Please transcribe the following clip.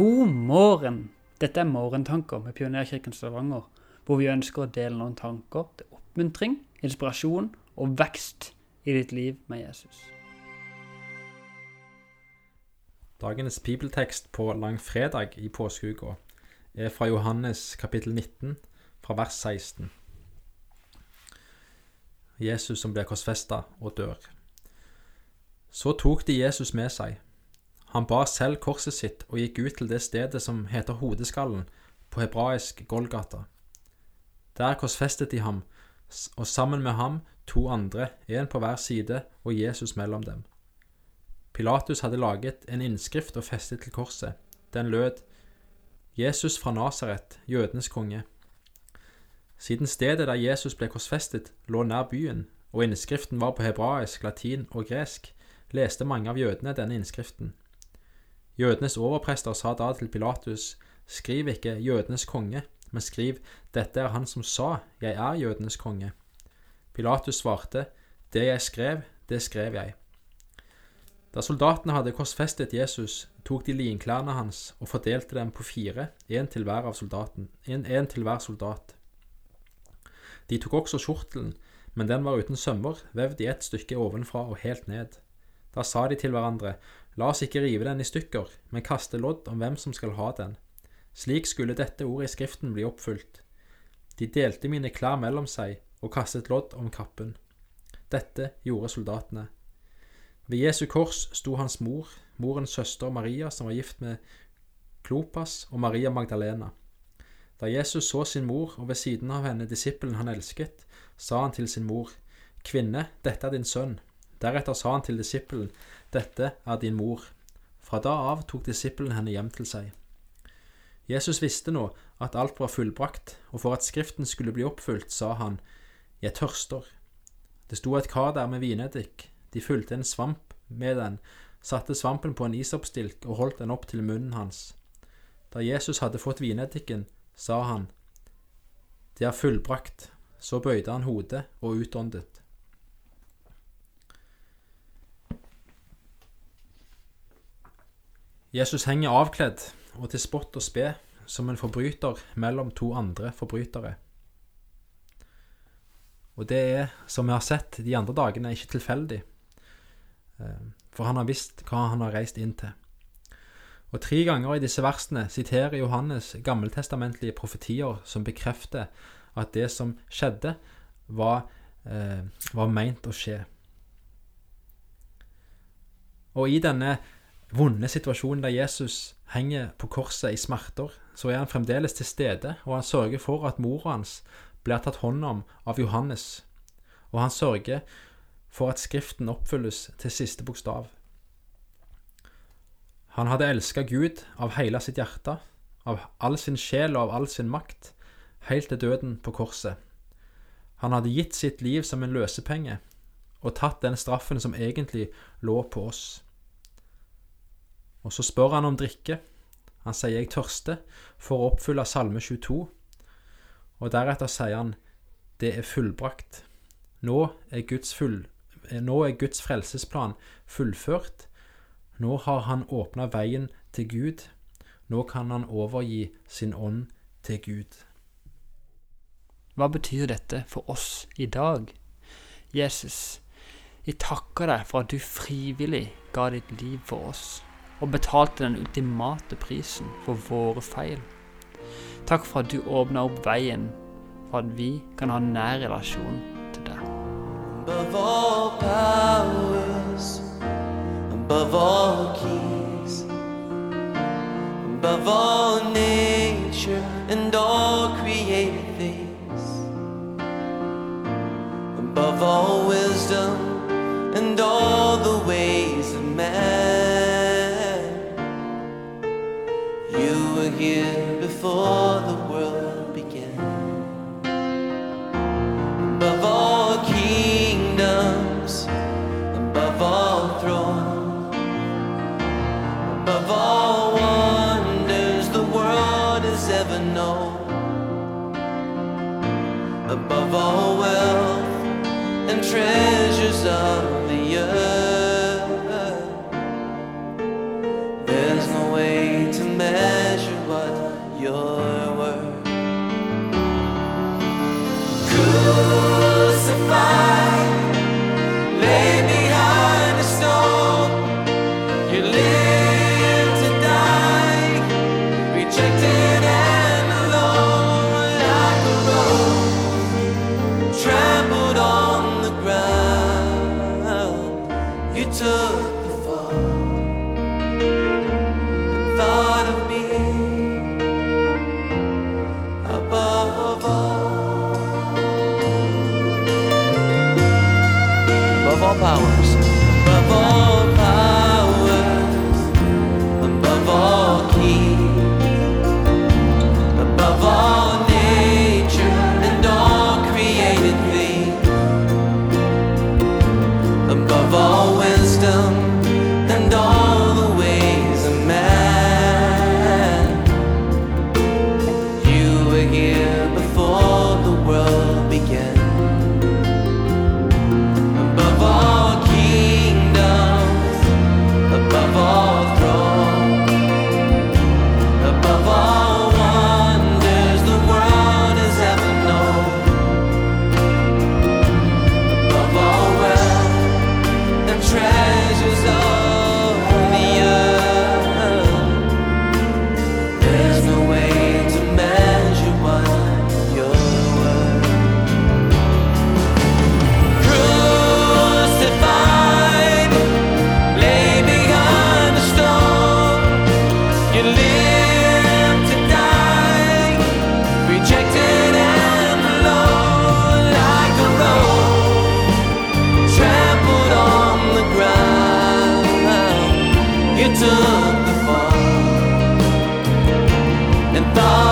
God morgen! Dette er Morgentanker med Pionerkirken Stavanger, hvor vi ønsker å dele noen tanker til oppmuntring, inspirasjon og vekst i ditt liv med Jesus. Dagens bibeltekst på langfredag i påskeuka er fra Johannes kapittel 19, fra vers 16. Jesus som blir korsfesta og dør. Så tok de Jesus med seg. Han bar selv korset sitt og gikk ut til det stedet som heter Hodeskallen, på hebraisk Golgata. Der korsfestet de ham, og sammen med ham to andre, en på hver side og Jesus mellom dem. Pilatus hadde laget en innskrift og festet til korset. Den lød Jesus fra Nasaret, jødenes konge. Siden stedet der Jesus ble korsfestet, lå nær byen, og innskriften var på hebraisk, latin og gresk, leste mange av jødene denne innskriften. Jødenes overprester sa da til Pilatus, skriv ikke jødenes konge, men skriv dette er han som sa, jeg er jødenes konge. Pilatus svarte, det jeg skrev, det skrev jeg. Da soldatene hadde korsfestet Jesus, tok de linklærne hans og fordelte dem på fire, én til hver av soldaten, en, til hver soldat. De tok også skjortelen, men den var uten sømmer, vevd i ett stykke ovenfra og helt ned. Da sa de til hverandre, la oss ikke rive den i stykker, men kaste lodd om hvem som skal ha den. Slik skulle dette ordet i Skriften bli oppfylt. De delte mine klær mellom seg og kastet lodd om kappen. Dette gjorde soldatene. Ved Jesu kors sto hans mor, morens søster Maria, som var gift med Klopas, og Maria Magdalena. Da Jesus så sin mor og ved siden av henne disippelen han elsket, sa han til sin mor, Kvinne, dette er din sønn. Deretter sa han til disippelen, Dette er din mor. Fra da av tok disippelen henne hjem til seg. Jesus visste nå at alt var fullbrakt, og for at Skriften skulle bli oppfylt, sa han, Jeg tørster. Det sto et kar der med vineddik, de fulgte en svamp med den, satte svampen på en isoppstilk og holdt den opp til munnen hans. Da Jesus hadde fått vineddiken, sa han, Det er fullbrakt. Så bøyde han hodet og utåndet. Jesus henger avkledd og til spott og spe som en forbryter mellom to andre forbrytere. Og det er, som vi har sett de andre dagene, ikke tilfeldig, for han har visst hva han har reist inn til. Og tre ganger i disse versene siterer Johannes gammeltestamentlige profetier som bekrefter at det som skjedde, var, eh, var meint å skje. Og i denne vonde situasjonen der Jesus henger på korset i smerter, så er han fremdeles til stede, og han sørger for at mora hans blir tatt hånd om av Johannes, og han sørger for at Skriften oppfylles til siste bokstav. Han hadde elska Gud av hele sitt hjerte, av all sin sjel og av all sin makt, helt til døden på korset. Han hadde gitt sitt liv som en løsepenge, og tatt den straffen som egentlig lå på oss. Og så spør han om drikke. Han sier 'jeg tørster', for å oppfylle Salme 22. Og deretter sier han 'det er fullbrakt'. Nå er Guds, full, nå er Guds frelsesplan fullført. Nå har han åpna veien til Gud. Nå kan han overgi sin ånd til Gud. Hva betyr dette for oss i dag? Jesus, jeg takker deg for at du frivillig ga ditt liv for oss og betalte den ultimate prisen for våre feil. Takk for at du åpna opp veien for at vi kan ha nær relasjon til deg. Above all powers, above all above all nature and all created things, above all wisdom and all the ways Before the world began. Above all kingdoms, above all thrones, above all wonders the world has ever known, above all wealth and treasures of thought.